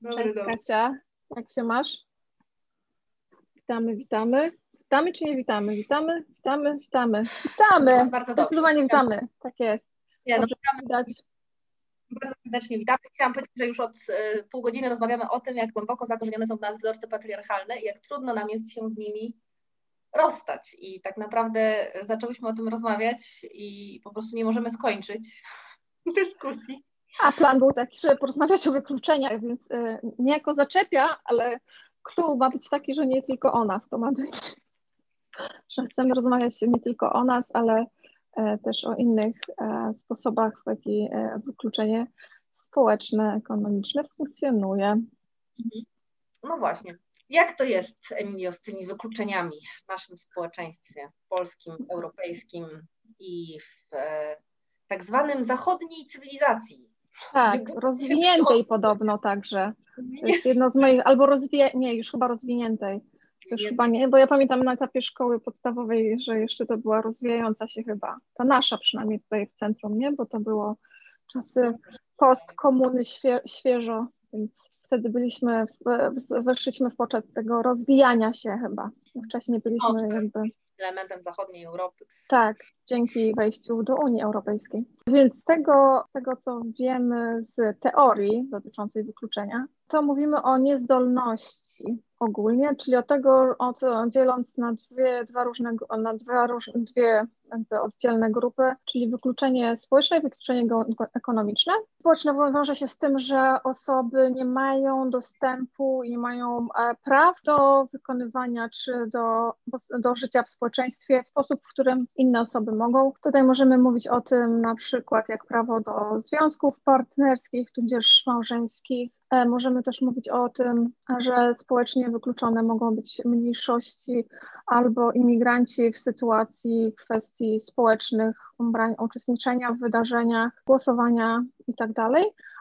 Dobry, Cześć dobry. Kasia, jak się masz? Witamy, witamy. Witamy czy nie witamy? Witamy, witamy, witamy. Witamy! No, bardzo Zdecydowanie witamy. Tak jest. Ja, no, widać. Bardzo serdecznie witamy. Chciałam powiedzieć, że już od y, pół godziny rozmawiamy o tym, jak głęboko zakorzenione są w nas wzorce patriarchalne i jak trudno nam jest się z nimi rozstać. I tak naprawdę zaczęłyśmy o tym rozmawiać i po prostu nie możemy skończyć dyskusji. A plan był taki, żeby porozmawiać o wykluczeniach, więc y, niejako zaczepia, ale klucz ma być taki, że nie tylko o nas to ma być. Że chcemy rozmawiać nie tylko o nas, ale e, też o innych e, sposobach, w jaki e, wykluczenie społeczne, ekonomiczne funkcjonuje. Mhm. No właśnie. Jak to jest, Emilio, z tymi wykluczeniami w naszym społeczeństwie polskim, europejskim i w tak zwanym zachodniej cywilizacji? Tak, rozwiniętej podobno także. To jest jedno z moich, albo rozwiję, nie, już chyba rozwiniętej. Już chyba nie, bo ja pamiętam na etapie szkoły podstawowej, że jeszcze to była rozwijająca się chyba, ta nasza przynajmniej tutaj w centrum, nie? Bo to było czasy postkomuny świe, świeżo, więc wtedy byliśmy, w, weszliśmy w poczet tego rozwijania się chyba. Wcześniej byliśmy no, jakby elementem zachodniej Europy. Tak, dzięki wejściu do Unii Europejskiej. Więc z tego, z tego, co wiemy z teorii dotyczącej wykluczenia, to mówimy o niezdolności ogólnie, czyli od tego, od, dzieląc na dwie, dwa różne, na dwa, dwie oddzielne grupy, czyli wykluczenie społeczne i wykluczenie ekonomiczne. Społeczne wiąże się z tym, że osoby nie mają dostępu i nie mają e, praw do wykonywania czy do, do życia w społeczeństwie w sposób, w którym inne osoby mogą. Tutaj możemy mówić o tym na przykład jak prawo do związków partnerskich, tudzież małżeńskich, możemy też mówić o tym, że społecznie wykluczone mogą być mniejszości albo imigranci w sytuacji kwestii społecznych, uczestniczenia w wydarzeniach, głosowania itd. Tak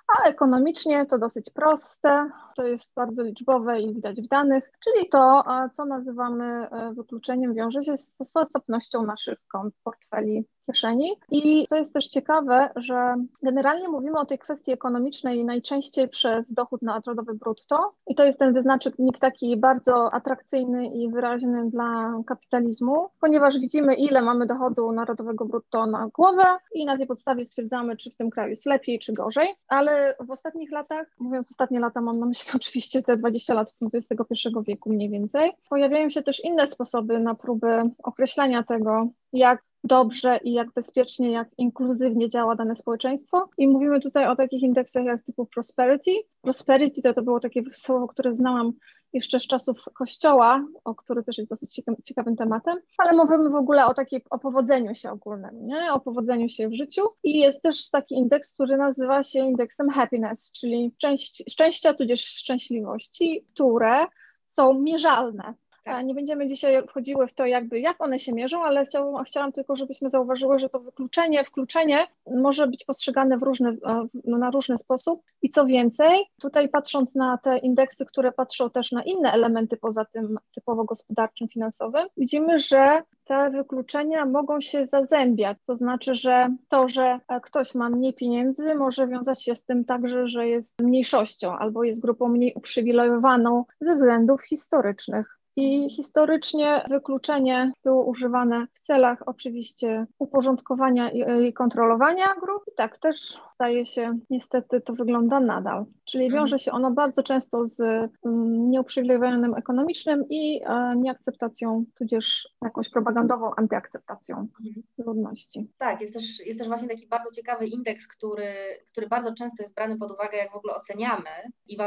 a ekonomicznie to dosyć proste, to jest bardzo liczbowe i widać w danych, czyli to, co nazywamy e, wykluczeniem, wiąże się z zasobnością naszych kont, portfeli, kieszeni. I co jest też ciekawe, że generalnie mówimy o tej kwestii ekonomicznej najczęściej przez dochód narodowy brutto i to jest ten wyznacznik taki bardzo atrakcyjny i wyraźny dla kapitalizmu, ponieważ widzimy ile mamy dochodu narodowego brutto na głowę i na tej podstawie stwierdzamy, czy w tym kraju jest lepiej, czy gorzej, ale w ostatnich latach, mówiąc ostatnie lata, mam na myśli oczywiście te 20 lat XXI wieku mniej więcej, pojawiają się też inne sposoby na próby określania tego, jak dobrze i jak bezpiecznie, jak inkluzywnie działa dane społeczeństwo. I mówimy tutaj o takich indeksach jak typu prosperity. Prosperity to, to było takie słowo, które znałam jeszcze z czasów kościoła, o który też jest dosyć ciekawym tematem, ale mówimy w ogóle o takiej, o powodzeniu się ogólnym, nie? o powodzeniu się w życiu i jest też taki indeks, który nazywa się indeksem happiness, czyli szczęścia tudzież szczęśliwości, które są mierzalne. Tak. Nie będziemy dzisiaj wchodziły w to, jakby jak one się mierzą, ale chciałam, chciałam tylko, żebyśmy zauważyły, że to wykluczenie, wkluczenie może być postrzegane w różny, no, na różny sposób. I co więcej, tutaj patrząc na te indeksy, które patrzą też na inne elementy poza tym typowo gospodarczym, finansowym, widzimy, że te wykluczenia mogą się zazębiać. To znaczy, że to, że ktoś ma mniej pieniędzy, może wiązać się z tym także, że jest mniejszością albo jest grupą mniej uprzywilejowaną ze względów historycznych. I historycznie wykluczenie było używane w celach oczywiście uporządkowania i, kontrolowania grup. I tak też staje się, niestety to wygląda nadal. Czyli mhm. wiąże się ono bardzo często z um, nieuprzywilejowanym ekonomicznym i e, nieakceptacją, tudzież jakąś propagandową antyakceptacją mhm. ludności. Tak, jest też, jest też właśnie taki bardzo ciekawy indeks, który, który bardzo często jest brany pod uwagę, jak w ogóle oceniamy i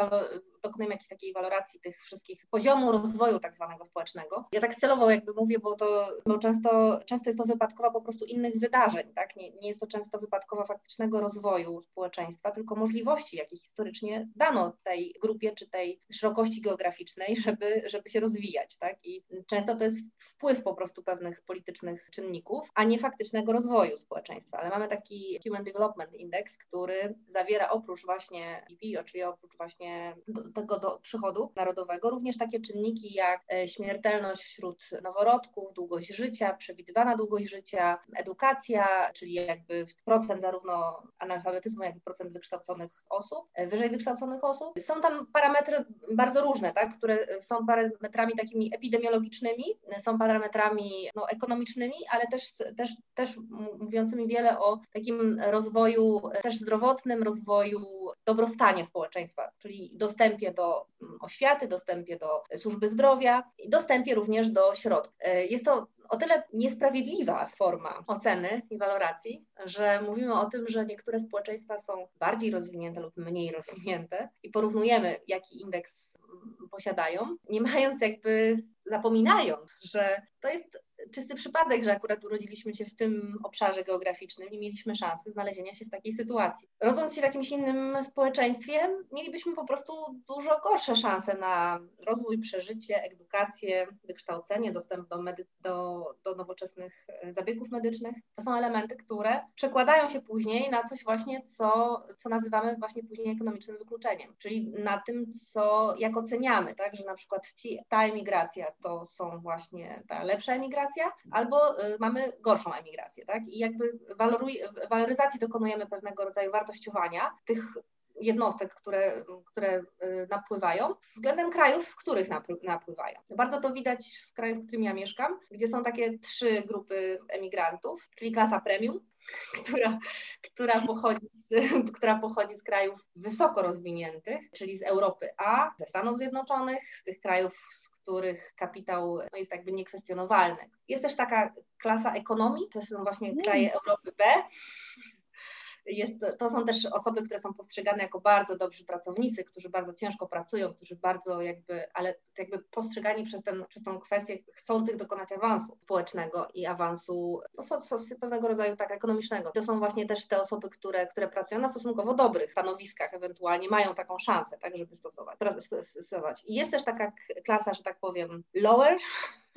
dokonujemy jakiejś takiej waloracji tych wszystkich poziomu rozwoju tak zwanego społecznego. Ja tak celowo jakby mówię, bo to bo często, często jest to wypadkowa po prostu innych wydarzeń, tak? Nie, nie jest to często wypadkowa faktycznego rozwoju społeczeństwa, tylko możliwości, jakie historycznie dano tej grupie czy tej szerokości geograficznej, żeby, żeby się rozwijać, tak? I często to jest wpływ po prostu pewnych politycznych czynników, a nie faktycznego rozwoju społeczeństwa. Ale mamy taki Human Development Index, który zawiera oprócz właśnie GDP, czyli oprócz właśnie tego do przychodu narodowego, również takie czynniki jak e, śmiertelność wśród noworodków, długość życia, przewidywana długość życia, edukacja, czyli jakby procent zarówno analfabetyzmu, jak i procent wykształconych osób, e, wyżej wykształconych osób. Są tam parametry bardzo różne, tak, które są parametrami takimi epidemiologicznymi, są parametrami no, ekonomicznymi, ale też, też, też mówiącymi wiele o takim rozwoju też zdrowotnym, rozwoju dobrostanie społeczeństwa, czyli dostępie do oświaty, dostępie do służby zdrowia i dostępie również do środków. E, jest to o tyle niesprawiedliwa forma oceny i waloracji, że mówimy o tym, że niektóre społeczeństwa są bardziej rozwinięte lub mniej rozwinięte i porównujemy, jaki indeks posiadają, nie mając jakby, zapominając, że to jest czysty przypadek, że akurat urodziliśmy się w tym obszarze geograficznym i mieliśmy szansę znalezienia się w takiej sytuacji. Rodząc się w jakimś innym społeczeństwie, mielibyśmy po prostu dużo gorsze szanse na rozwój, przeżycie, edukację, wykształcenie, dostęp do, do, do nowoczesnych e, zabiegów medycznych. To są elementy, które przekładają się później na coś właśnie, co, co nazywamy właśnie później ekonomicznym wykluczeniem, czyli na tym, co jak oceniamy, tak, że na przykład ci, ta emigracja to są właśnie ta lepsza emigracja, emigracja, albo y, mamy gorszą emigrację, tak? I jakby waloryzacji dokonujemy pewnego rodzaju wartościowania tych jednostek, które, które y, napływają, względem krajów, z których napływają. Bardzo to widać w kraju, w którym ja mieszkam, gdzie są takie trzy grupy emigrantów, czyli klasa premium, która, która, pochodzi z, która pochodzi z krajów wysoko rozwiniętych, czyli z Europy A, ze Stanów Zjednoczonych, z tych krajów, z których kapitał no, jest jakby niekwestionowalny. Jest też taka klasa ekonomii, to są właśnie mm. kraje Europy B, jest, to są też osoby, które są postrzegane jako bardzo dobrzy pracownicy, którzy bardzo ciężko pracują, którzy bardzo jakby, ale jakby postrzegani przez, ten, przez tą kwestię chcących dokonać awansu społecznego i awansu no, pewnego rodzaju tak ekonomicznego. To są właśnie też te osoby, które, które pracują na stosunkowo dobrych stanowiskach, ewentualnie mają taką szansę, tak, żeby stosować. stosować. I jest też taka klasa, że tak powiem, lower,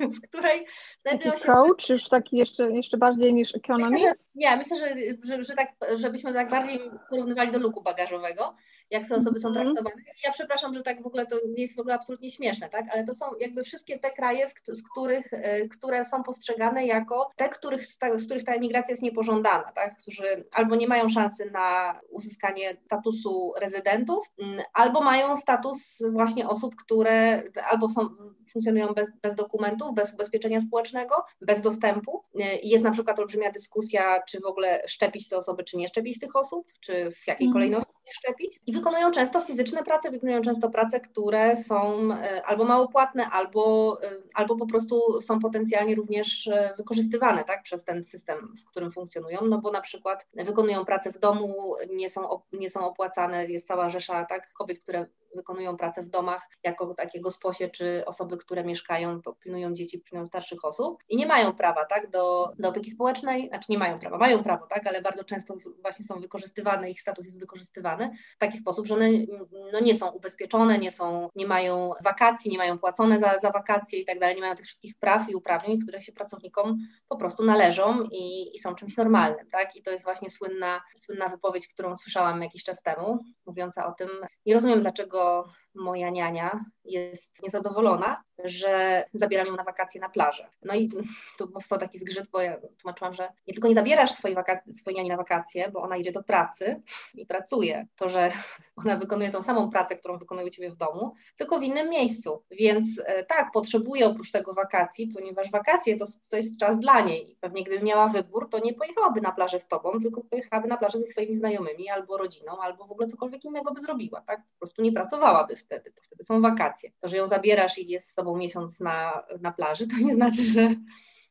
w której znajdują się... Coach, już taki jeszcze, jeszcze bardziej niż? Myślę, że, nie, myślę, że, że, że tak, żebyśmy tak bardziej porównywali do luku bagażowego, jak te osoby są mhm. traktowane. Ja przepraszam, że tak w ogóle to nie jest w ogóle absolutnie śmieszne, tak? ale to są jakby wszystkie te kraje, z których, e, które są postrzegane jako te, których, z których ta emigracja jest niepożądana, tak? którzy albo nie mają szansy na uzyskanie statusu rezydentów, mm, albo mają status właśnie osób, które albo są, funkcjonują bez, bez dokumentów, bez ubezpieczenia społecznego, bez dostępu. E, jest na przykład olbrzymia dyskusja, czy w ogóle szczepić te osoby, czy nie szczepić tych osób, czy w jakiej mm. kolejności szczepić. I wykonują często fizyczne prace, wykonują często prace, które są e, albo mało płatne, albo, e, albo po prostu są potencjalnie również e, wykorzystywane tak, przez ten system, w którym funkcjonują, no bo na przykład wykonują pracę w domu, nie są, nie są opłacane, jest cała rzesza tak, kobiet, które wykonują pracę w domach jako takie gosposie, czy osoby, które mieszkają, pilnują dzieci, pilnują starszych osób i nie mają prawa tak, do, do opieki społecznej, znaczy nie mają prawa, mają prawo, tak, ale bardzo często właśnie są wykorzystywane, ich status jest wykorzystywany w taki sposób, że one no, nie są ubezpieczone, nie, są, nie mają wakacji, nie mają płacone za, za wakacje i tak dalej, nie mają tych wszystkich praw i uprawnień, które się pracownikom po prostu należą i, i są czymś normalnym, tak, i to jest właśnie słynna, słynna wypowiedź, którą słyszałam jakiś czas temu, mówiąca o tym, nie rozumiem dlaczego people moja niania jest niezadowolona, że zabieram ją na wakacje na plażę. No i tu powstał taki zgrzyt, bo ja tłumaczyłam, że nie tylko nie zabierasz swojej, waka- swojej niani na wakacje, bo ona idzie do pracy i pracuje. To, że ona wykonuje tą samą pracę, którą wykonuje u Ciebie w domu, tylko w innym miejscu. Więc e, tak, potrzebuje oprócz tego wakacji, ponieważ wakacje to, to jest czas dla niej. Pewnie gdyby miała wybór, to nie pojechałaby na plażę z Tobą, tylko pojechałaby na plażę ze swoimi znajomymi albo rodziną, albo w ogóle cokolwiek innego by zrobiła, tak? Po prostu nie pracowałaby wtedy, to wtedy są wakacje. To, że ją zabierasz i jest z Tobą miesiąc na, na plaży, to nie znaczy, że,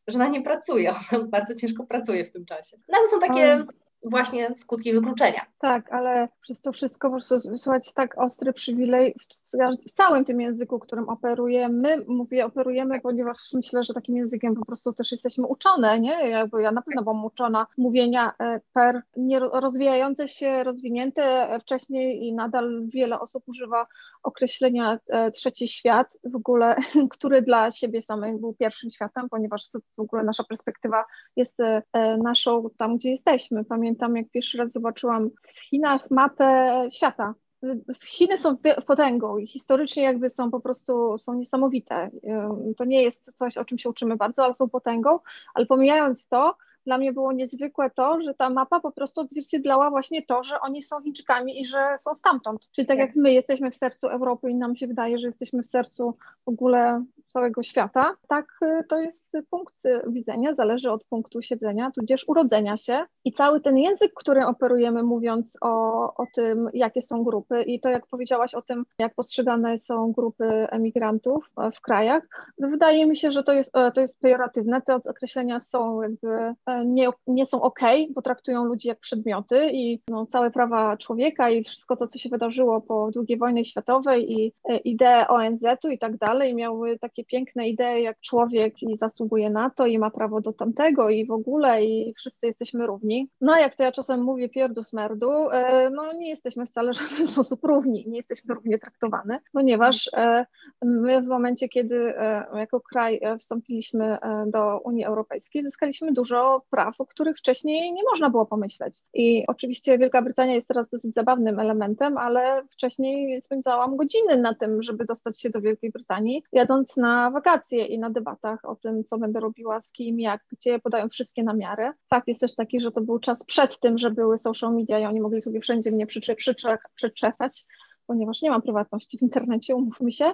że ona nie pracuje. Ona bardzo ciężko pracuje w tym czasie. No to są takie właśnie skutki wykluczenia. Tak, ale przez to wszystko po prostu wysłać tak ostry przywilej w, w, całym tym języku, którym operujemy. Mówię operujemy, ponieważ myślę, że takim językiem po prostu też jesteśmy uczone, nie? Jakby ja na pewno byłam uczona mówienia e, per nie rozwijające się, rozwinięte wcześniej i nadal wiele osób używa określenia e, trzeci świat, w ogóle, który dla siebie samych był pierwszym światem, ponieważ w ogóle nasza perspektywa jest e, naszą tam, gdzie jesteśmy. Pamiętam, jak pierwszy raz zobaczyłam w Chinach mapę świata Chiny są potęgą i historycznie jakby są po prostu są niesamowite. To nie jest coś, o czym się uczymy bardzo, ale są potęgą, ale pomijając to, dla mnie było niezwykłe to, że ta mapa po prostu odzwierciedlała właśnie to, że oni są Chińczykami i że są stamtąd. Czyli tak, tak jak my jesteśmy w sercu Europy i nam się wydaje, że jesteśmy w sercu w ogóle całego świata, tak y, to jest punkt widzenia, zależy od punktu siedzenia, tudzież urodzenia się i cały ten język, którym operujemy, mówiąc o, o tym, jakie są grupy i to, jak powiedziałaś o tym, jak postrzegane są grupy emigrantów w krajach, wydaje mi się, że to jest, e, to jest pejoratywne. Te określenia są jakby e, nie, nie są ok, bo traktują ludzi jak przedmioty i no, całe prawa człowieka i wszystko to, co się wydarzyło po II wojnie światowej i e, idee ONZ-u i tak dalej, miały takie piękne idee jak człowiek i zasługi zasługuje na to i ma prawo do tamtego i w ogóle i wszyscy jesteśmy równi. No jak to ja czasem mówię pierdus merdu, e, no nie jesteśmy wcale w żaden sposób równi, nie jesteśmy równie traktowane, ponieważ e, my w momencie, kiedy e, jako kraj wstąpiliśmy do Unii Europejskiej, zyskaliśmy dużo praw, o których wcześniej nie można było pomyśleć. I oczywiście Wielka Brytania jest teraz dosyć zabawnym elementem, ale wcześniej spędzałam godziny na tym, żeby dostać się do Wielkiej Brytanii, jadąc na wakacje i na debatach o tym, co będę robiła, z kim, jak, gdzie, podając wszystkie namiary. Fakt jest też taki, że to był czas przed tym, że były social media i oni mogli sobie wszędzie mnie przycze, przycze, przyczesać, ponieważ nie mam prywatności w internecie, umówmy się,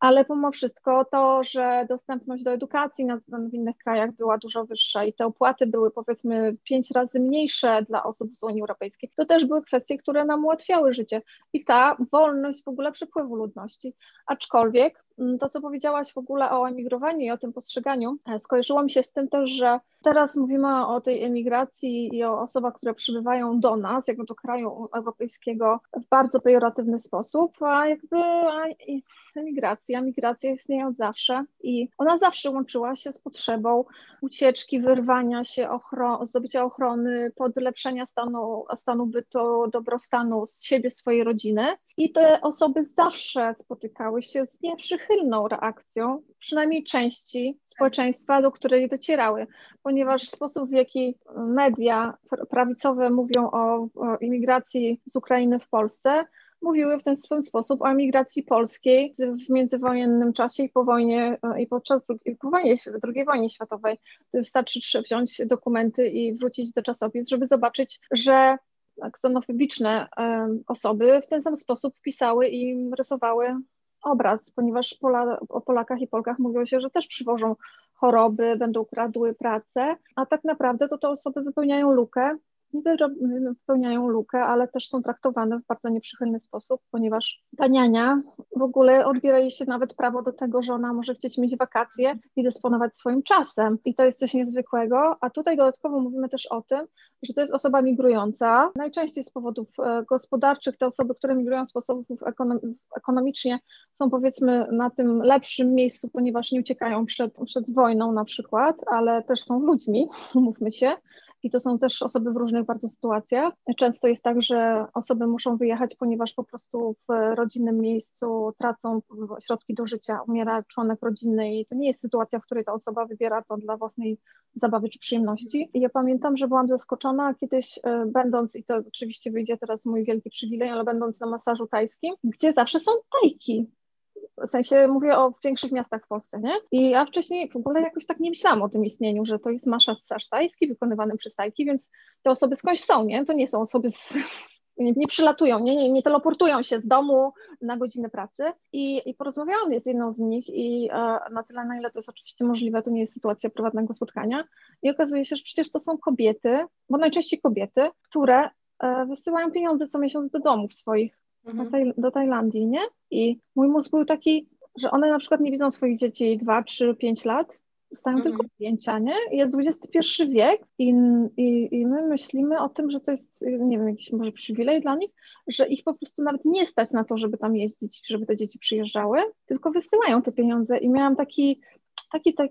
ale pomimo wszystko to, że dostępność do edukacji na, w innych krajach była dużo wyższa i te opłaty były powiedzmy pięć razy mniejsze dla osób z Unii Europejskiej, to też były kwestie, które nam ułatwiały życie i ta wolność w ogóle przepływu ludności, aczkolwiek to, co powiedziałaś w ogóle o emigrowaniu i o tym postrzeganiu, e, skojarzyło mi się z tym też, że teraz mówimy o tej emigracji i o osobach, które przybywają do nas, jakby do kraju europejskiego w bardzo pejoratywny sposób, a jakby emigracja, migracja istnieje od zawsze i ona zawsze łączyła się z potrzebą ucieczki, wyrwania się, ochro zdobycia ochrony, podlepszenia stanu, stanu bytu, dobrostanu z siebie, swojej rodziny. I te osoby zawsze spotykały się z nieprzychylną reakcją, przynajmniej części społeczeństwa, do której docierały, ponieważ sposób, w jaki media prawicowe mówią o, o imigracji z Ukrainy w Polsce, mówiły w ten swój sposób o emigracji polskiej w międzywojennym czasie i po wojnie, i podczas drugiej, po wojnie, II wojnie światowej. Wystarczy wziąć dokumenty i wrócić do czasopism, żeby zobaczyć, że ksenofobiczne osoby w ten sam sposób pisały i rysowały obraz, ponieważ Pola, o Polakach i Polkach mówiło się, że też przywożą choroby, będą kradły pracę, a tak naprawdę to te osoby wypełniają lukę niby wypełniają lukę, ale też są traktowane w bardzo nieprzychylny sposób, ponieważ ta niania w ogóle odbiera jej się nawet prawo do tego, że ona może chcieć mieć wakacje i dysponować swoim czasem. I to jest coś niezwykłego. A tutaj dodatkowo mówimy też o tym, że to jest osoba migrująca. Najczęściej z powodów e, gospodarczych te osoby, które migrują z sposobów ekonomicznie są powiedzmy na tym lepszym miejscu, ponieważ nie uciekają przed, przed wojną na przykład, ale też są ludźmi, mówmy się i to są też osoby w różnych bardzo sytuacjach. Często jest tak, że osoby muszą wyjechać, ponieważ po prostu w rodzinnym miejscu tracą środki do życia, umiera członek rodziny i to nie jest sytuacja, w której ta osoba wybiera to dla własnej zabawy czy przyjemności. I ja pamiętam, że byłam zaskoczona kiedyś e, będąc, i to oczywiście wyjdzie teraz mój wielki przywilej, ale będąc na masażu tajskim, gdzie zawsze są tajki w sensie mówię o większych miastach w Polsce, nie? I ja wcześniej w ogóle jakoś tak nie myślałam o tym istnieniu, że to jest masaż tajski wykonywany przez tajki, więc te osoby skądś są, nie? To nie są osoby z nie, nie przylatują, nie, nie, nie teleportują się z domu na godzinę pracy i, i porozmawiałam z jedną z nich i e, na tyle, na ile to jest oczywiście możliwe, to nie jest sytuacja prywatnego spotkania i okazuje się, że przecież to są kobiety, bo najczęściej kobiety, które e, wysyłają pieniądze co miesiąc do domów swoich mhm. do, Taj do Tajlandii, nie? I mój mózg był taki, że one na przykład nie widzą swoich dzieci 2, 3, 5 lat, dostają mhm. tylko zdjęcia, nie? Jest XXI wiek i, i, i my myślimy o tym, że to jest, nie wiem, jakiś może przywilej dla nich, że ich po prostu nawet nie stać na to, żeby tam jeździć, żeby te dzieci przyjeżdżały, tylko wysyłają te pieniądze i miałam taki taki, tak,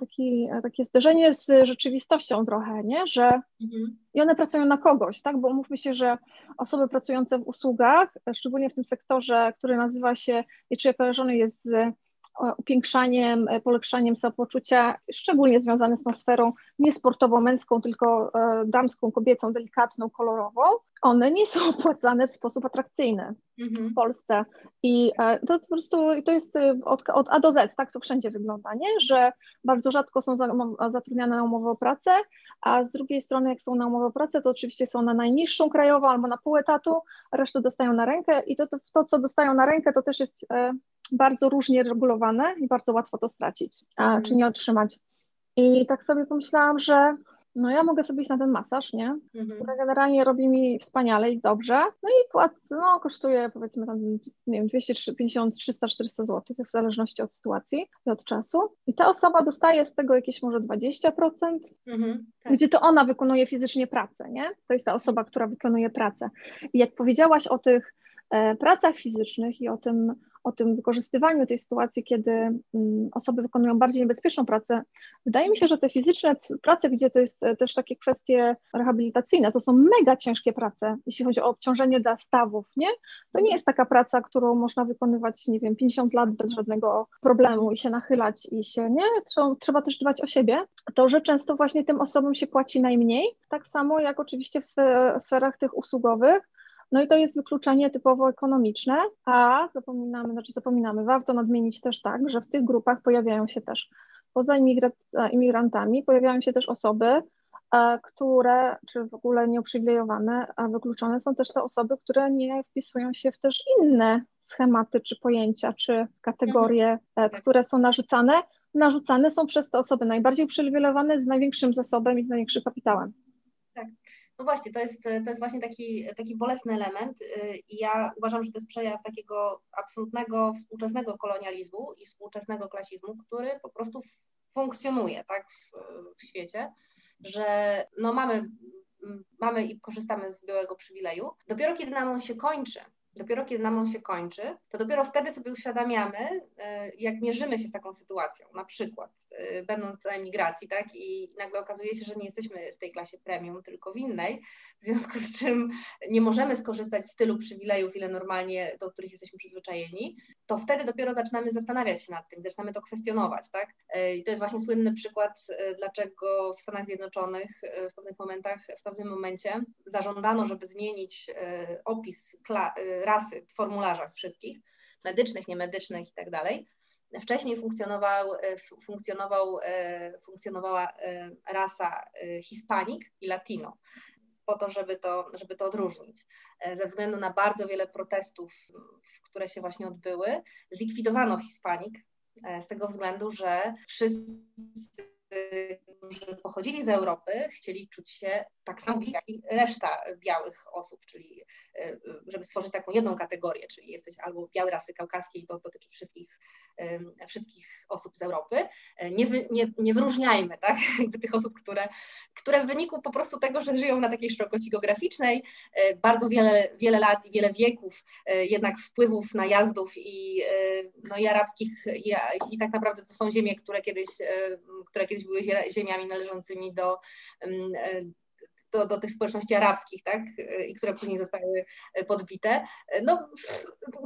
taki, takie zderzenie z rzeczywistością trochę, nie? że mhm. i one pracują na kogoś, tak? bo mówmy się, że osoby pracujące w usługach, szczególnie w tym sektorze, który nazywa się, czy kojarzony jest z upiększaniem, polepszaniem samopoczucia, szczególnie związane z tą sferą nie sportowo męską, tylko damską, kobiecą, delikatną, kolorową, one nie są opłacane w sposób atrakcyjny mhm. w Polsce. I to po prostu to jest od, od, A do Z, tak to wszędzie wygląda, nie? że bardzo rzadko są zatrudniane na umowę o pracę, a z drugiej strony jak są na umowę o pracę, to oczywiście są na najniższą krajową albo na pół etatu, resztę dostają na rękę i to, to, to co dostają na rękę, to też jest e, bardzo różnie regulowane i bardzo łatwo to stracić, a, mm. czy nie otrzymać. I tak sobie pomyślałam, że no ja mogę sobie iść na ten masaż, nie? Mhm. Generalnie robi mi wspaniale i dobrze. No i płac, no kosztuje powiedzmy tam, nie wiem, 250, 300, 400 zł, w zależności od sytuacji i od czasu. I ta osoba dostaje z tego jakieś może 20%, mhm, tak. gdzie to ona wykonuje fizycznie pracę, nie? To jest ta osoba, która wykonuje pracę. I jak powiedziałaś o tych e, pracach fizycznych i o tym, o tym wykorzystywaniu tej sytuacji, kiedy mm, osoby wykonują bardziej niebezpieczną pracę. Wydaje mi się, że te fizyczne prace, gdzie to jest e, też takie kwestie rehabilitacyjne, to są mega ciężkie prace, jeśli chodzi o obciążenie dla stawów, nie? To nie jest taka praca, którą można wykonywać, nie wiem, 50 lat bez żadnego problemu i się nachylać i się, nie? Trzeba, trzeba też dbać o siebie. To, że często właśnie tym osobom się płaci najmniej, tak samo jak oczywiście w sferach tych usługowych, no i to jest wykluczenie typowo ekonomiczne, a zapominamy, znaczy zapominamy, warto nadmienić też tak, że w tych grupach pojawiają się też, poza imigrantami, pojawiają się też osoby, e, które, czy w ogóle nieuprzywilejowane, a wykluczone są też te osoby, które nie wpisują się w też inne schematy, czy pojęcia, czy kategorie, e, mhm. które są narzucane. Narzucane są przez te osoby najbardziej uprzywilejowane z największym zasobem i z największym kapitałem. Tak. No właśnie, to jest, to jest właśnie taki, taki bolesny element y, i ja uważam, że to jest przejaw takiego absolutnego współczesnego kolonializmu i współczesnego klasizmu, który po prostu funkcjonuje tak, w, w świecie, że no mamy, mamy i korzystamy z białego przywileju. Dopiero kiedy nam on się kończy, dopiero kiedy nam on się kończy, to dopiero wtedy sobie uświadamiamy, e, jak mierzymy się z taką sytuacją. Na przykład, e, będąc na emigracji, tak, i nagle okazuje się, że nie jesteśmy w tej klasie premium, tylko w innej, w związku z czym nie możemy skorzystać z tylu przywilejów, ile normalnie, do których jesteśmy przyzwyczajeni, to wtedy dopiero zaczynamy zastanawiać się nad tym, zaczynamy to kwestionować, tak? E, I to jest właśnie słynny przykład, dlaczego w Stanach Zjednoczonych w pewnych momentach, w pewnym momencie zażądano, żeby zmienić opis rasy w formularzach wszystkich, medycznych, niemedycznych i tak dalej. Wcześniej funkcjonował, e, funkcjonował, e, funkcjonowała e, rasa Hispanik i Latino, po to, żeby to, żeby to odróżnić. Ze względu na bardzo wiele protestów, które się właśnie odbyły, zlikwidowano Hispanik z tego względu, że wszyscy którzy pochodzili z Europy, chcieli czuć się tak samo jak i reszta białych osób, czyli e, żeby stworzyć taką jedną kategorię, czyli jesteś albo białej rasy kaukaskiej, to dotyczy wszystkich, wszystkich osób z Europy. E, nie, wy, nie, nie wyróżniajmy tak, jakby tych osób, które, które w wyniku po prostu tego, że żyją na takiej szerokości geograficznej, e, bardzo wiele, wiele lat i wiele wieków jednak wpływów najazdów i, no, i arabskich i, i tak naprawdę to są ziemie, które kiedyś, które kiedyś były ziemiami należącymi do, do, do tych społeczności arabskich, tak, i które później zostały podbite. No,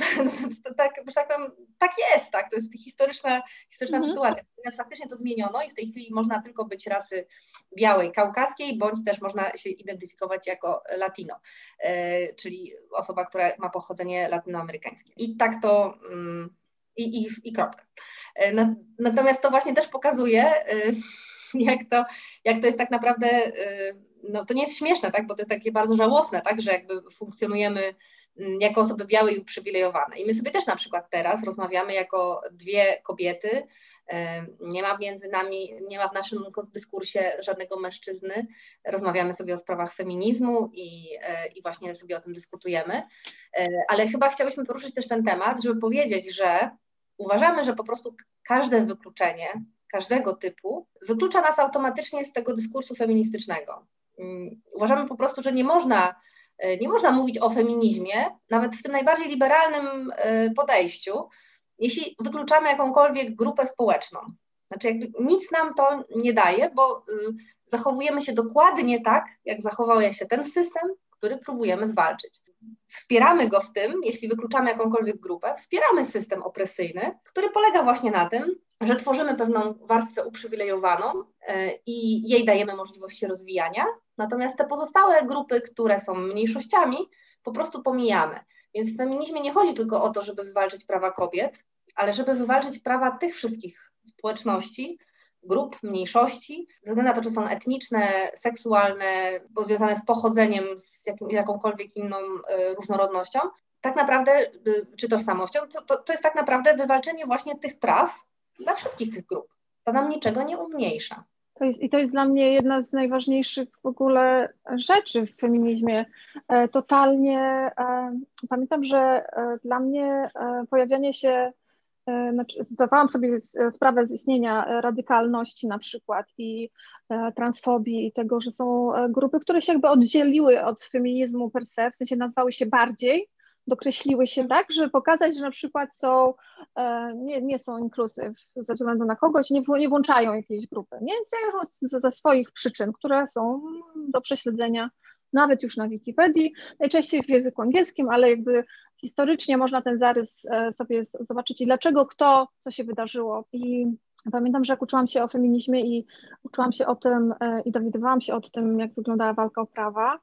tak, tak, powiem, tak jest, tak, to jest historyczna, historyczna mhm. sytuacja. Natomiast faktycznie to zmieniono i w tej chwili można tylko być rasy białej, kaukaskiej, bądź też można się identyfikować jako latino, e, czyli osoba, która ma pochodzenie latynoamerykańskie. I tak to... Mm, i, i, i kropka. E, natomiast to właśnie też pokazuje, e, jak to, jak to jest tak naprawdę, e, no to nie jest śmieszne, tak, bo to jest takie bardzo żałosne, tak, że jakby funkcjonujemy mm, jako osoby białe i uprzywilejowane. I my sobie też na przykład teraz rozmawiamy jako dwie kobiety, nie ma między nami, nie ma w naszym dyskursie żadnego mężczyzny. Rozmawiamy sobie o sprawach feminizmu i, i właśnie sobie o tym dyskutujemy. Ale chyba chciałyśmy poruszyć też ten temat, żeby powiedzieć, że uważamy, że po prostu każde wykluczenie, każdego typu, wyklucza nas automatycznie z tego dyskursu feministycznego. Mm, uważamy po prostu, że nie można, e, nie można mówić o feminizmie, nawet w tym najbardziej liberalnym e, podejściu, jeśli wykluczamy jakąkolwiek grupę społeczną. Znaczy, jakby nic nam to nie daje, bo y, zachowujemy się dokładnie tak, jak zachował się ten system, który próbujemy zwalczyć. Wspieramy go w tym, jeśli wykluczamy jakąkolwiek grupę, wspieramy system opresyjny, który polega właśnie na tym, że tworzymy pewną warstwę uprzywilejowaną e, i jej dajemy możliwości rozwijania, natomiast te pozostałe grupy, które są mniejszościami, po prostu pomijamy. Więc w feminizmie nie chodzi tylko o to, żeby wywalczyć prawa kobiet, ale żeby wywalczyć prawa tych wszystkich społeczności, grup, mniejszości, ze względu na to, czy są etniczne, seksualne, związane z pochodzeniem, z jakim, jakąkolwiek inną y, różnorodnością, tak naprawdę, y, czy tożsamością, to, to, to jest tak naprawdę wywalczenie właśnie tych praw dla wszystkich tych grup. To nam niczego nie umniejsza. To jest, I to jest dla mnie jedna z najważniejszych w ogóle rzeczy w feminizmie. E, totalnie e, pamiętam, że e, dla mnie pojawianie się, znaczy zdawałam sobie sprawę z istnienia radykalności na przykład i transfobii i tego, że są grupy, które się jakby oddzieliły od feminizmu per se, w sensie nazwały się bardziej, dokreśliły się tak, żeby pokazać, że na przykład są, e, nie, nie są inkluzyw ze względu na kogoś, nie, nie włączają jakiejś grupy, nie? Ze, ze swoich przyczyn, które są do prześledzenia nawet już na Wikipedii, najczęściej w języku angielskim, ale jakby historycznie można ten zarys e, sobie zobaczyć i dlaczego, kto, co się wydarzyło. I pamiętam, że jak uczyłam się o feminizmie i uczyłam się o tym e, i dowiadywałam się o tym, jak wyglądała walka o prawa,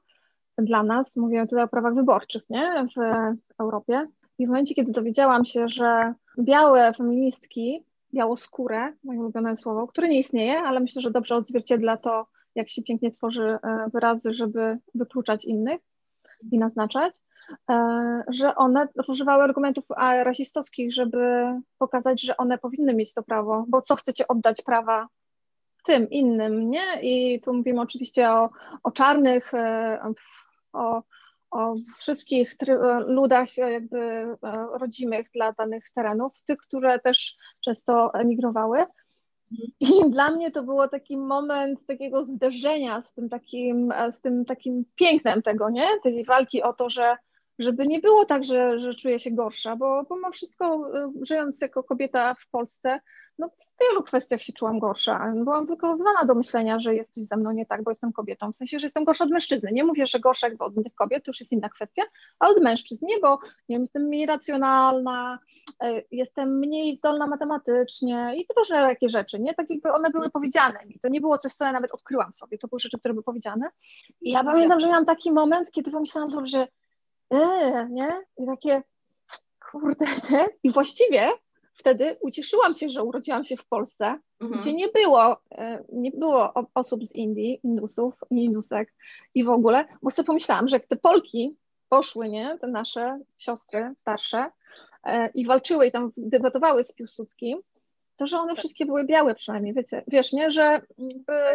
dla nas, mówię tutaj o prawach wyborczych, nie, w Europie. I w momencie, kiedy dowiedziałam się, że białe feministki, białoskóre, moje ulubione słowo, które nie istnieje, ale myślę, że dobrze odzwierciedla to, jak się pięknie tworzy e, wyrazy, żeby wykluczać innych i naznaczać, że one używały argumentów rasistowskich, żeby pokazać, że one powinny mieć to prawo, bo co chcecie oddać prawa tym innym, nie? I tu mówimy oczywiście o, o czarnych, e, o, o wszystkich ludach jakby e, rodzimych dla danych terenów, tych, które też często emigrowały. I dla mnie to było taki moment takiego zderzenia z tym takim, e, z tym takim pięknem tego, nie? Tej walki o to, że żeby nie było tak, że, że czuję się gorsza, bo pomimo wszystko, e, żyjąc jako kobieta w Polsce, no w wielu kwestiach się czułam gorsza. Byłam wychowywana do myślenia, że jest coś ze mną nie tak, bo jestem kobietą. W sensie, że jestem gorsza od mężczyzny. Nie mówię, że gorsza od innych kobiet, to już jest inna kwestia, a od mężczyzn, nie, bo nie wiem, jestem mniej racjonalna, e, jestem mniej zdolna matematycznie i różne takie rzeczy, nie? Tak jakby one były powiedziane mi. To nie było coś, co ja nawet odkryłam sobie. To były rzeczy, które były powiedziane. I ja pamiętam, że miałam taki moment, kiedy pomyślałam sobie, że yy, nie? I takie kurde, nie? I właściwie wtedy ucieszyłam się, że urodziłam się w Polsce, mhm. gdzie nie było, e, nie było osób z Indii, Indusów, Indusek i w ogóle, bo sobie pomyślałam, że jak te Polki poszły, nie, te nasze siostry starsze e, i walczyły i tam debatowały z Piłsudskim, to że one tak. wszystkie były białe przynajmniej, wiecie, wiesz, nie, że,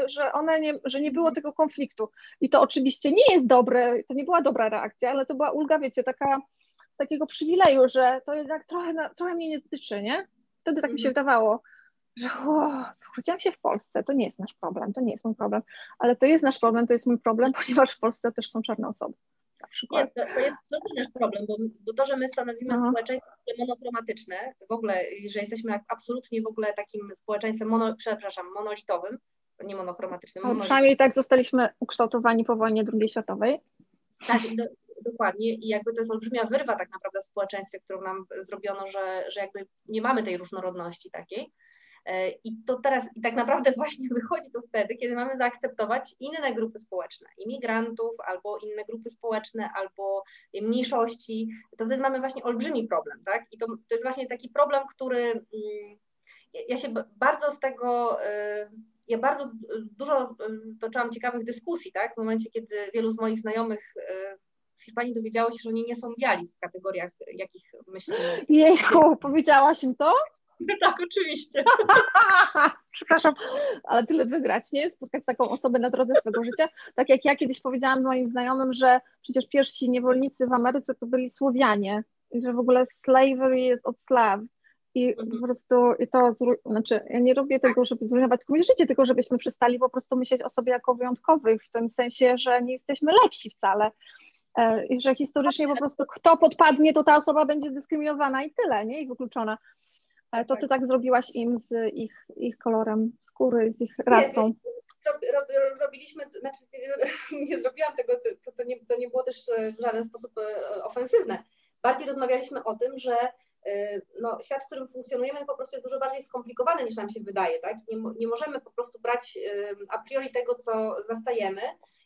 że one nie, że nie było tego konfliktu. I to oczywiście nie jest dobre, to nie była dobra reakcja, ale to była ulga, wiecie, taka z takiego przywileju, że to jednak trochę, trochę mnie nie dotyczy, nie? Wtedy tak mi się mhm. wydawało, że urodziłam się w Polsce, to nie jest nasz problem, to nie jest mój problem, ale to jest nasz problem, to jest mój problem, ponieważ w Polsce też są czarne osoby. Nie, to, to jest absolutnie nasz problem, bo, bo to, że my stanowimy Aha. społeczeństwo monochromatyczne, w ogóle, że jesteśmy absolutnie w ogóle takim społeczeństwem, mono, przepraszam, monolitowym, nie monochromatycznym. Monolitowym. Przynajmniej tak zostaliśmy ukształtowani po wojnie II światowej. Tak, do, dokładnie i jakby to jest olbrzymia wyrwa tak naprawdę w społeczeństwie, którą nam zrobiono, że, że jakby nie mamy tej różnorodności takiej. E, I to teraz, i tak naprawdę właśnie wychodzi to wtedy, kiedy mamy zaakceptować inne grupy społeczne, imigrantów, albo inne grupy społeczne, albo mniejszości, to wtedy mamy właśnie olbrzymi problem, tak? I to, to jest właśnie taki problem, który mm, ja się bardzo z tego, e, ja bardzo dużo toczyłam ciekawych dyskusji, tak? W momencie, kiedy wielu z moich znajomych e, w Hiszpanii dowiedziało się, że oni nie są biali w kategoriach, jakich myślimy. Jejku, powiedziałaś im to? tak, oczywiście. Przepraszam, ale tyle wygrać, nie? Spotkać taką osobę na drodze swego życia. Tak jak ja kiedyś powiedziałam moim znajomym, że przecież pierwsi niewolnicy w Ameryce to byli Słowianie i że w ogóle slavery jest od slaw. I mhm. po prostu i to, znaczy ja nie robię tego, żeby zrujnować komuś życie, tylko żebyśmy przestali po prostu myśleć o sobie jako wyjątkowych, w tym sensie, że nie jesteśmy lepsi wcale. E, I że historycznie po prostu kto podpadnie, to ta osoba będzie dyskryminowana i tyle, nie? I wykluczona. To ty tak zrobiłaś im z ich, ich kolorem skóry, z ich rasą. robiliśmy, znaczy nie zrobiłam tego, to, to, nie, to nie było też w żaden sposób ofensywne. Bardziej rozmawialiśmy o tym, że no, świat, w którym funkcjonujemy, po prostu jest dużo bardziej skomplikowany niż nam się wydaje. Tak? Nie, nie możemy po prostu brać a priori tego, co zastajemy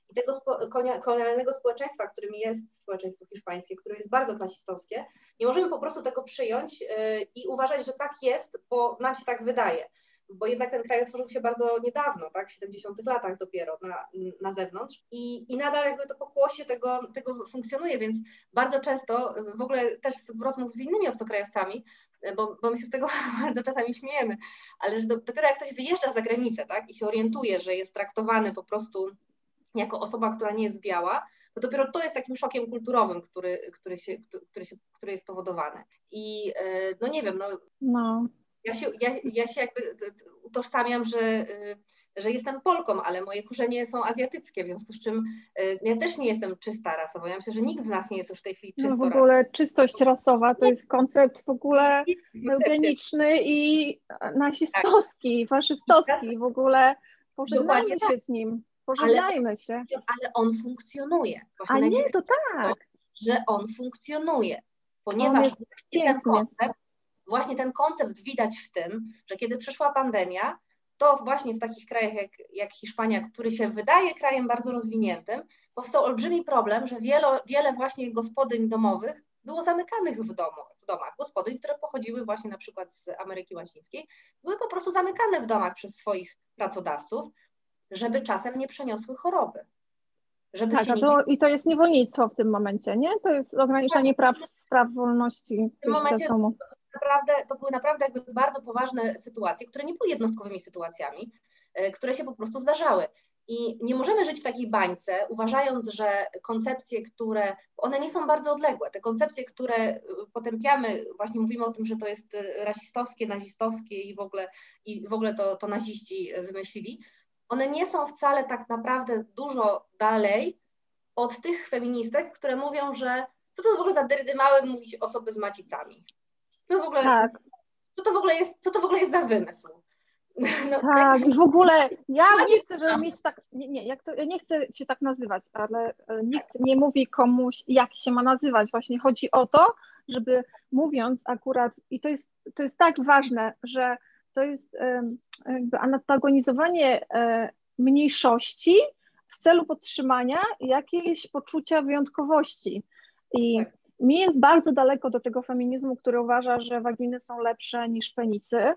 i tego spo, kolonialnego społeczeństwa, którym jest społeczeństwo hiszpańskie, które jest bardzo klasistowskie. Nie możemy po prostu tego przyjąć i uważać, że tak jest, bo nam się tak wydaje. Bo jednak ten kraj otworzył się bardzo niedawno, tak, w 70 latach dopiero na, na zewnątrz. I, i nadal jakby to pokłosie tego, tego funkcjonuje, więc bardzo często w ogóle też w rozmów z innymi obcokrajowcami, bo, bo my się z tego bardzo czasami śmiejemy, ale że dopiero jak ktoś wyjeżdża za granicę, tak, i się orientuje, że jest traktowany po prostu jako osoba, która nie jest biała, to dopiero to jest takim szokiem kulturowym, który, który, się, który, się, który jest powodowany. I e, no nie wiem, no, no ja się, ja, ja się jakby utożsamiam, że, y, że jestem Polką, ale moje korzenie są azjatyckie, w związku z czym y, ja też nie jestem czysta rasowo. Ja myślę, że nikt z nas nie jest już w tej chwili czysto No w ogóle czystość rasowa to jest koncept w ogóle eugeniczny i nazistowski, tak. faszystowski. W ogóle pożegnajmy się z nim. Pożegnajmy ale, się. Ale on funkcjonuje. A nie, to tak. że on funkcjonuje, ponieważ ten koncept właśnie ten koncept widać w tym, że kiedy przyszła pandemia, to właśnie w takich krajach jak, jak Hiszpania, który się wydaje krajem bardzo rozwiniętym, powstał olbrzymi problem, że wiele, wiele właśnie gospodyń domowych było zamykanych w, domu, w domach. Gospodyń, które pochodziły właśnie na przykład z Ameryki Łacińskiej, były po prostu zamykane w domach przez swoich pracodawców, żeby czasem nie przeniosły choroby. Żeby tak, to, i to jest niewolnictwo w tym momencie, nie? To jest ograniczanie tak. praw, praw wolności. W tym momencie naprawdę, to były naprawdę jakby bardzo poważne sytuacje, które nie były jednostkowymi sytuacjami, e, które się po prostu zdarzały. I nie możemy żyć w takiej bańce, uważając, że koncepcje, które, one nie są bardzo odległe, te koncepcje, które e, potępiamy, właśnie mówimy o tym, że to jest e, rasistowskie, nazistowskie i w ogóle, i w ogóle to, to naziści wymyślili, one nie są wcale tak naprawdę dużo dalej od tych feministek, które mówią, że co to w ogóle za dyrdymały mówić osoby z macicami. Co w ogóle, tak. co to w ogóle jest, co to w ogóle jest za wymysł? No, tak, i w ogóle ja nie chcę, żeby mieć tak, nie, nie, jak to, ja nie chcę się tak nazywać, ale e, nikt nie mówi komuś, jak się ma nazywać. Właśnie chodzi o to, żeby mówiąc akurat, i to jest, to jest tak ważne, że to jest jakby antagonizowanie e, mniejszości w celu podtrzymania jakiejś poczucia wyjątkowości. I tak. Mi jest bardzo daleko do tego feminizmu, który uważa, że waginy są lepsze niż penisy,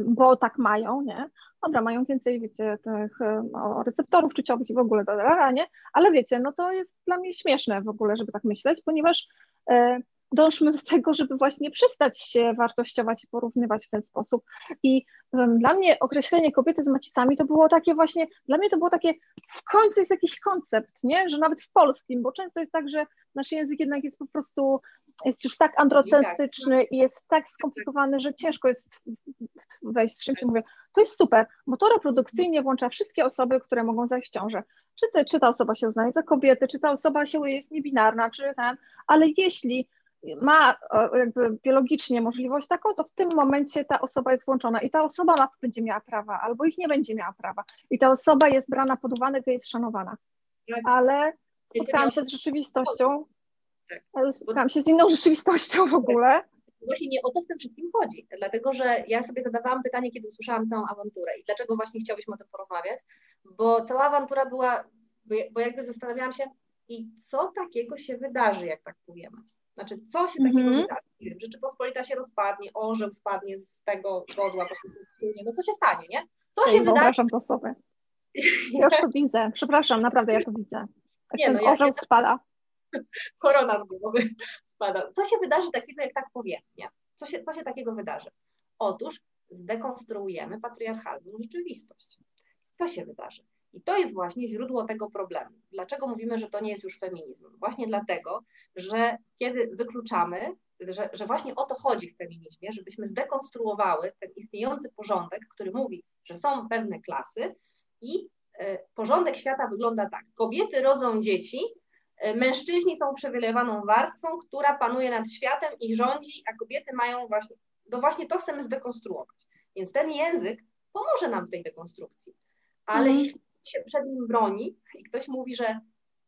bo tak mają, nie? Dobra, mają więcej, wiecie, tych no, receptorów czyciowych i w ogóle, nie? Ale wiecie, no to jest dla mnie śmieszne w ogóle, żeby tak myśleć, ponieważ e, dążmy do tego, żeby właśnie przestać się wartościować i porównywać w ten sposób. I um, dla mnie określenie kobiety z macicami to było takie właśnie, dla mnie to było takie, w końcu jest jakiś koncept, nie? Że nawet w polskim, bo często jest tak, że nasz język jednak jest po prostu, jest już tak androcentryczny i jest tak skomplikowany, że ciężko jest wejść, z czym się mówię. To jest super, bo to reprodukcyjnie włącza wszystkie osoby, które mogą zajść w ciążę. Czy, te, czy ta osoba się uznaje za kobietę, czy ta osoba się jest niebinarna, czy ten, ale jeśli ma jakby biologicznie możliwość taką, to w tym momencie ta osoba jest włączona i ta osoba ma, będzie miała prawa, albo ich nie będzie miała prawa. I ta osoba jest brana pod uwagę, jest szanowana. Tak. Ale spotkałam się z rzeczywistością, tak. spotkałam się z inną rzeczywistością w ogóle. Właśnie nie o to w tym wszystkim chodzi, dlatego że ja sobie zadawałam pytanie, kiedy usłyszałam całą awanturę i dlaczego właśnie chciałyśmy o tym porozmawiać, bo cała awantura była, bo jakby zastanawiałam się, i co takiego się wydarzy, jak tak powiemy. Znaczy, co się takiego mm -hmm. wydarzy? Nie wiem, Rzeczypospolita się rozpadnie, orzeł spadnie z tego godła, no co się stanie, nie? Co Ej, się wydarzy? Wyobrażam to sobie. Ja już to widzę. Przepraszam, naprawdę ja to widzę. Nie, no, orzeł ja, spada. Korona z głowy spada. Co się wydarzy takiego, jak tak powiem, nie? Co się, co się takiego wydarzy? Otóż zdekonstruujemy patriarchalną rzeczywistość. To się wydarzy. I to jest właśnie źródło tego problemu. Dlaczego mówimy, że to nie jest już feminizm? Właśnie dlatego, że kiedy wykluczamy, że, że właśnie o to chodzi w feminizmie, żebyśmy zdekonstruowały ten istniejący porządek, który mówi, że są pewne klasy i e, porządek świata wygląda tak. Kobiety rodzą dzieci, e, mężczyźni są uprzywilejowaną warstwą, która panuje nad światem i rządzi, a kobiety mają właśnie, no właśnie to chcemy zdekonstruować. Więc ten język pomoże nam w tej dekonstrukcji ale mm. jeśli się przed nim broni i ktoś mówi, że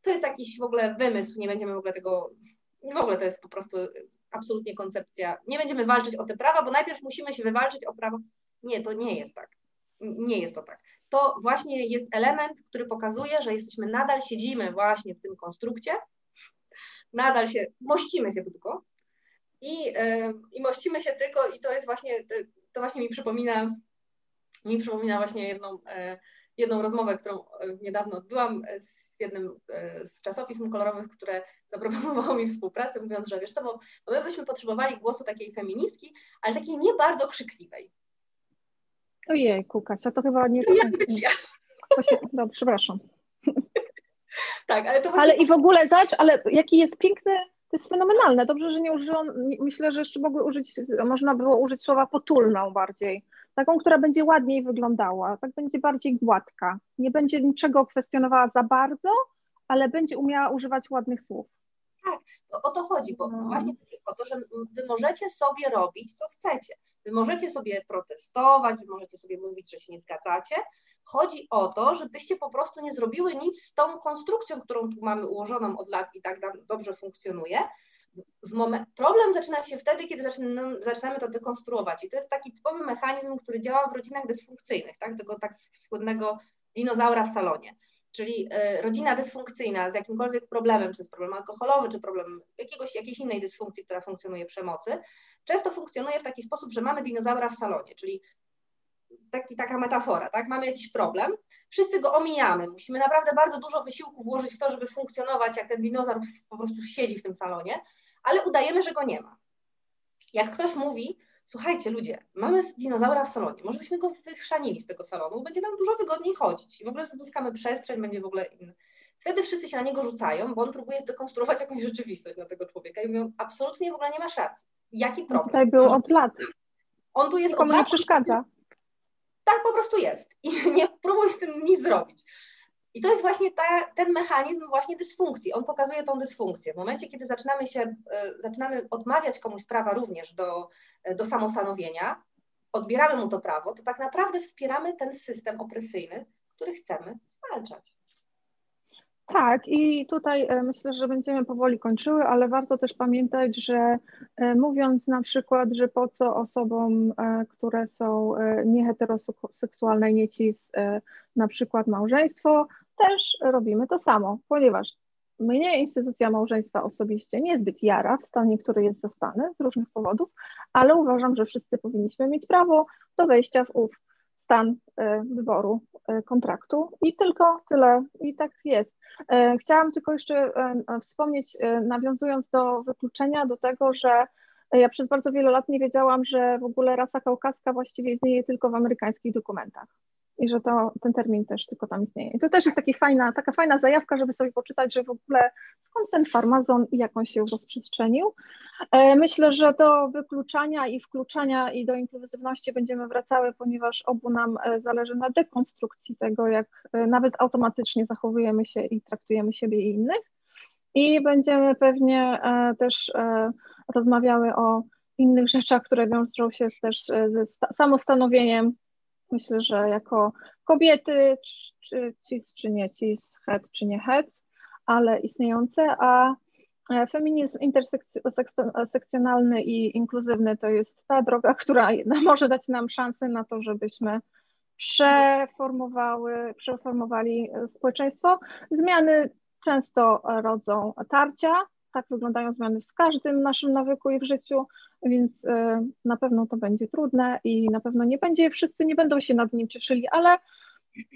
to jest jakiś w ogóle wymysł, nie będziemy w ogóle tego, w ogóle to jest po prostu absolutnie koncepcja, nie będziemy walczyć o te prawa, bo najpierw musimy się wywalczyć o prawo. Nie, to nie jest tak. Nie jest to tak. To właśnie jest element, który pokazuje, że jesteśmy nadal siedzimy właśnie w tym konstrukcie, nadal się, mościmy się tylko i, yy, i mościmy się tylko i to jest właśnie, to właśnie mi przypomina, mi przypomina właśnie jedną, yy, jedną rozmowę, którą e, niedawno odbyłam z jednym z czasopism kolorowych, które zaproponowało mi współpracę, mówiąc, że wiesz co, bo, my byśmy potrzebowali głosu takiej feministki, ale takiej nie bardzo krzykliwej. Ojej, Kasia, to chyba nie... To jak być ja. Się... Dobrze, przepraszam. Tak, ale to właśnie... Ale i w ogóle, zobacz, ale jaki jest piękny, to jest fenomenalne. Dobrze, że nie użyłam, myślę, że jeszcze mogły użyć, można było użyć słowa potulną bardziej. Taką, która będzie ładniej wyglądała, tak będzie bardziej gładka. Nie będzie niczego kwestionowała za bardzo, ale będzie umiała używać ładnych słów. Tak, o to chodzi, bo no. właśnie o to, że wy możecie sobie robić, co chcecie. Wy możecie sobie protestować, wy możecie sobie mówić, że się nie zgadzacie. Chodzi o to, żebyście po prostu nie zrobiły nic z tą konstrukcją, którą tu mamy ułożoną od lat i tak dobrze funkcjonuje. Problem zaczyna się wtedy, kiedy zaczynamy, zaczynamy to dekonstruować. I to jest taki typowy mechanizm, który działa w rodzinach dysfunkcyjnych, tak? tego tak słynnego dinozaura w salonie czyli e, rodzina dysfunkcyjna z jakimkolwiek problemem, czy jest problem alkoholowy, czy problem jakiegoś, jakiejś innej dysfunkcji, która funkcjonuje przemocy, często funkcjonuje w taki sposób, że mamy dinozaura w salonie, czyli taki, taka metafora, tak? Mamy jakiś problem, wszyscy go omijamy, musimy naprawdę bardzo dużo wysiłku włożyć w to, żeby funkcjonować, jak ten dinozaur po prostu siedzi w tym salonie, ale udajemy, że go nie ma. Jak ktoś mówi, słuchajcie ludzie, mamy dinozaura w salonie, może byśmy go wychrzanili z tego salonu, będzie nam dużo wygodniej chodzić i w ogóle zyskamy przestrzeń, będzie w ogóle inny. Wtedy wszyscy się na niego rzucają, bo on próbuje zdekonstruować jakąś rzeczywistość na tego człowieka i mówią, absolutnie w ogóle nie masz racji. Jaki problem? Tutaj był od lat. On tu jest Nikomu od lat. nie przeszkadza. Tak po prostu jest i nie próbuj z tym nic zrobić. I to jest właśnie ta, ten mechanizm właśnie dysfunkcji. On pokazuje tą dysfunkcję. W momencie, kiedy zaczynamy się, e, zaczynamy odmawiać komuś prawa również do, e, do samostanowienia, odbieramy mu to prawo, to tak naprawdę wspieramy ten system opresyjny, który chcemy zwalczać. Tak, i tutaj e, myślę, że będziemy powoli kończyły, ale warto też pamiętać, że mówiąc na przykład, że po co osobom, które są nieheteroseksualne, nie cis, na przykład małżeństwo, też robimy to samo, ponieważ mnie instytucja małżeństwa osobiście niezbyt jara w stanie, który jest zastany z różnych powodów, ale uważam, że wszyscy powinniśmy mieć prawo do wejścia w ów stan e, wyboru e, kontraktu i tylko tyle i tak jest. E, chciałam tylko jeszcze wspomnieć, nawiązując do wykluczenia, do tego, że ja przez bardzo wiele lat nie wiedziałam, że w ogóle rasa kaukaska właściwie istnieje tylko w amerykańskich dokumentach i że to, ten termin też tylko tam istnieje. I to też jest taki fajna, taka fajna zajawka, żeby sobie poczytać, że w ogóle skąd ten farmazon i jak on się rozprzestrzenił. E, myślę, że do wykluczania i wkluczania i do inkluzywności będziemy wracały, ponieważ obu nam e, zależy na dekonstrukcji tego, jak e, nawet automatycznie zachowujemy się i traktujemy siebie i innych. I będziemy pewnie też rozmawiały o innych rzeczach, które wiążą się też ze samostanowieniem Myślę, że jako kobiety, czy cis, czy nie cis, het, czy nie het, ale istniejące, a e, feminizm intersekcjonalny i inkluzywny to jest ta droga, która może dać nam szansę na to, żebyśmy przeformowały, przeformowali społeczeństwo. Zmiany często rodzą tarcia, tak wyglądają zmiany w każdym naszym nawyku i w życiu, więc e, na pewno to będzie trudne i na pewno nie będzie, wszyscy nie będą się nad nim cieszyli, ale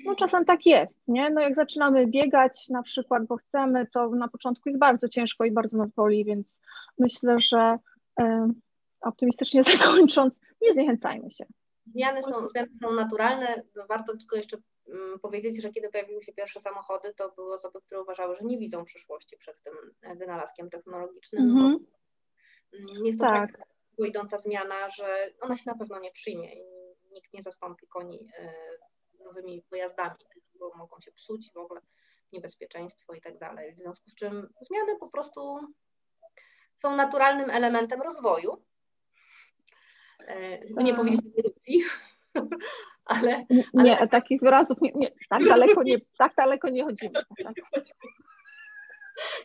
no czasem tak jest, nie? No jak zaczynamy biegać na przykład, bo chcemy, to na początku jest bardzo ciężko i bardzo nas boli, więc myślę, że e, optymistycznie zakończąc, nie zniechęcajmy się. Zmiany są, zmiany są naturalne, warto tylko jeszcze powiedzieć, że kiedy pojawiły się pierwsze samochody, to były osoby, które uważały, że nie widzą przyszłości przed tym e, wynalazkiem technologicznym. Mm -hmm. Jest to tak. tak idąca zmiana, że ona się na pewno nie przyjmie i nikt nie zastąpi koni e, nowymi pojazdami, bo mogą się psuć w ogóle niebezpieczeństwo i tak dalej. W związku z czym zmiany po prostu są naturalnym elementem rozwoju. Żeby nie powiedzieć ewolucji, ale... Nie, ale... takich wyrazów nie, nie, tak, daleko nie, tak daleko nie chodzimy. Tak.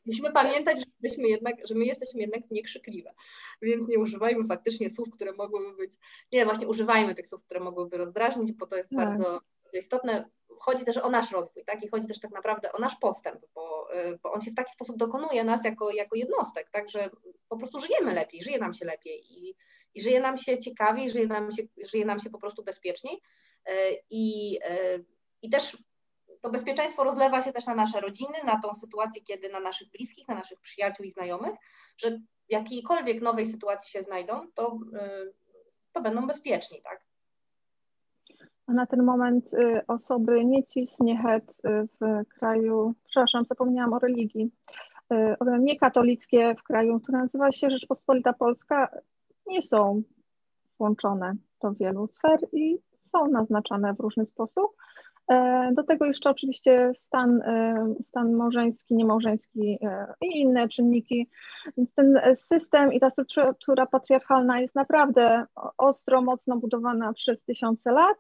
Musimy pamiętać, jednak, że my jesteśmy jednak niekrzykliwe, więc nie używajmy faktycznie słów, które mogłyby być, nie, właśnie używajmy tych słów, które mogłyby rozdrażnić, bo to jest tak. bardzo istotne. Chodzi też o nasz rozwój, tak? I chodzi też tak naprawdę o nasz postęp, bo, y, bo on się w taki sposób dokonuje nas jako, jako jednostek, tak? Że po prostu żyjemy lepiej, żyje nam się lepiej i, i żyje nam się ciekawiej, żyje nam się, żyje nam się po prostu bezpieczniej. Y, I, y, i też to bezpieczeństwo rozlewa się też na nasze rodziny, na tą sytuację, kiedy na naszych bliskich, na naszych przyjaciół i znajomych, że w jakiejkolwiek nowej sytuacji się znajdą, to, y, to będą bezpieczni, tak? A na ten moment y, osoby nie cis, nie het y, w kraju, przepraszam, zapomniałam o religii, niekatolickie w kraju, który nazywa się Rzeczpospolita Polska, nie są włączone do wielu sfer i są naznaczane w różny sposób. E, do tego jeszcze oczywiście stan, e, stan małżeński, niemałżeński e, i inne czynniki. Ten system i ta struktura patriarchalna jest naprawdę ostro, mocno budowana przez tysiące lat,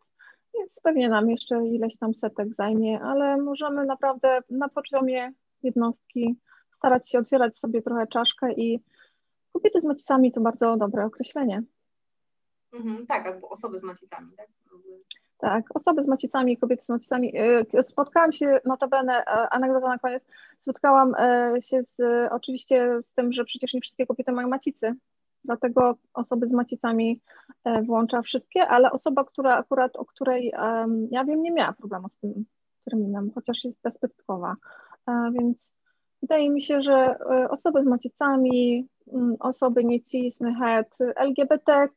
więc pewnie nam jeszcze ileś tam setek zajmie, ale możemy naprawdę na poziomie jednostki starać się otwierać sobie trochę czaszkę i kobiety z macicami to bardzo dobre określenie. Mhm, tak, albo osoby z macicami, tak? Tak, osoby z macicami, kobiety z macicami. E, spotkałam się, notabene, e, anegdota na koniec, spotkałam e, się z, oczywiście z tym, że przecież nie wszystkie kobiety mają macicy, dlatego osoby z macicami włącza wszystkie, ale osoba, która akurat, o której ja wiem, nie miała problemu z tym terminem, chociaż jest bezpestkowa, więc wydaje mi się, że osoby z macicami, osoby nie cis, het, LGBTQ+,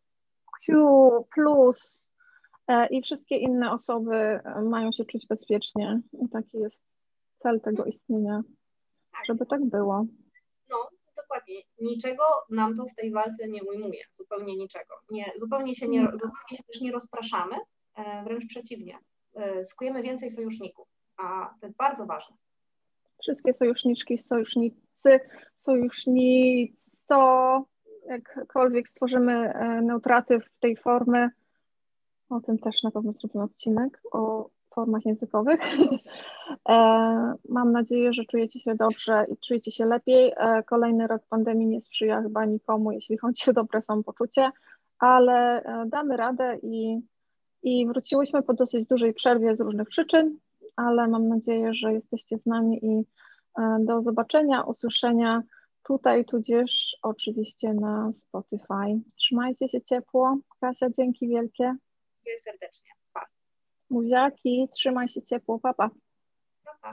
E, i wszystkie inne osoby e, mają się czuć bezpiecznie. I taki jest cel tego istnienia, tak. żeby tak było. No, dokładnie. Niczego nam to w tej walce nie ujmuje, zupełnie niczego. Nie, zupełnie, się nie, zupełnie się też nie rozpraszamy, e, wręcz przeciwnie. Skujemy więcej sojuszników, a to jest bardzo ważne. Wszystkie sojuszniczki, sojusznicy, sojusznico, jakkolwiek stworzymy neutraty w tej formy, o tym też na pewno zrobimy odcinek, o formach językowych. E, mam nadzieję, że czujecie się dobrze i czujecie się lepiej. E, kolejny rok pandemii nie sprzyja chyba nikomu, jeśli chodzi o dobre samopoczucie, ale e, damy radę i, i wróciłyśmy po dosyć dużej przerwie z różnych przyczyn, ale mam nadzieję, że jesteście z nami i do zobaczenia, usłyszenia tutaj, tudzież oczywiście na Spotify. Trzymajcie się ciepło. Kasia, dzięki wielkie serdecznie. Pa. Buziaki, trzymaj się ciepło, papa. Pa.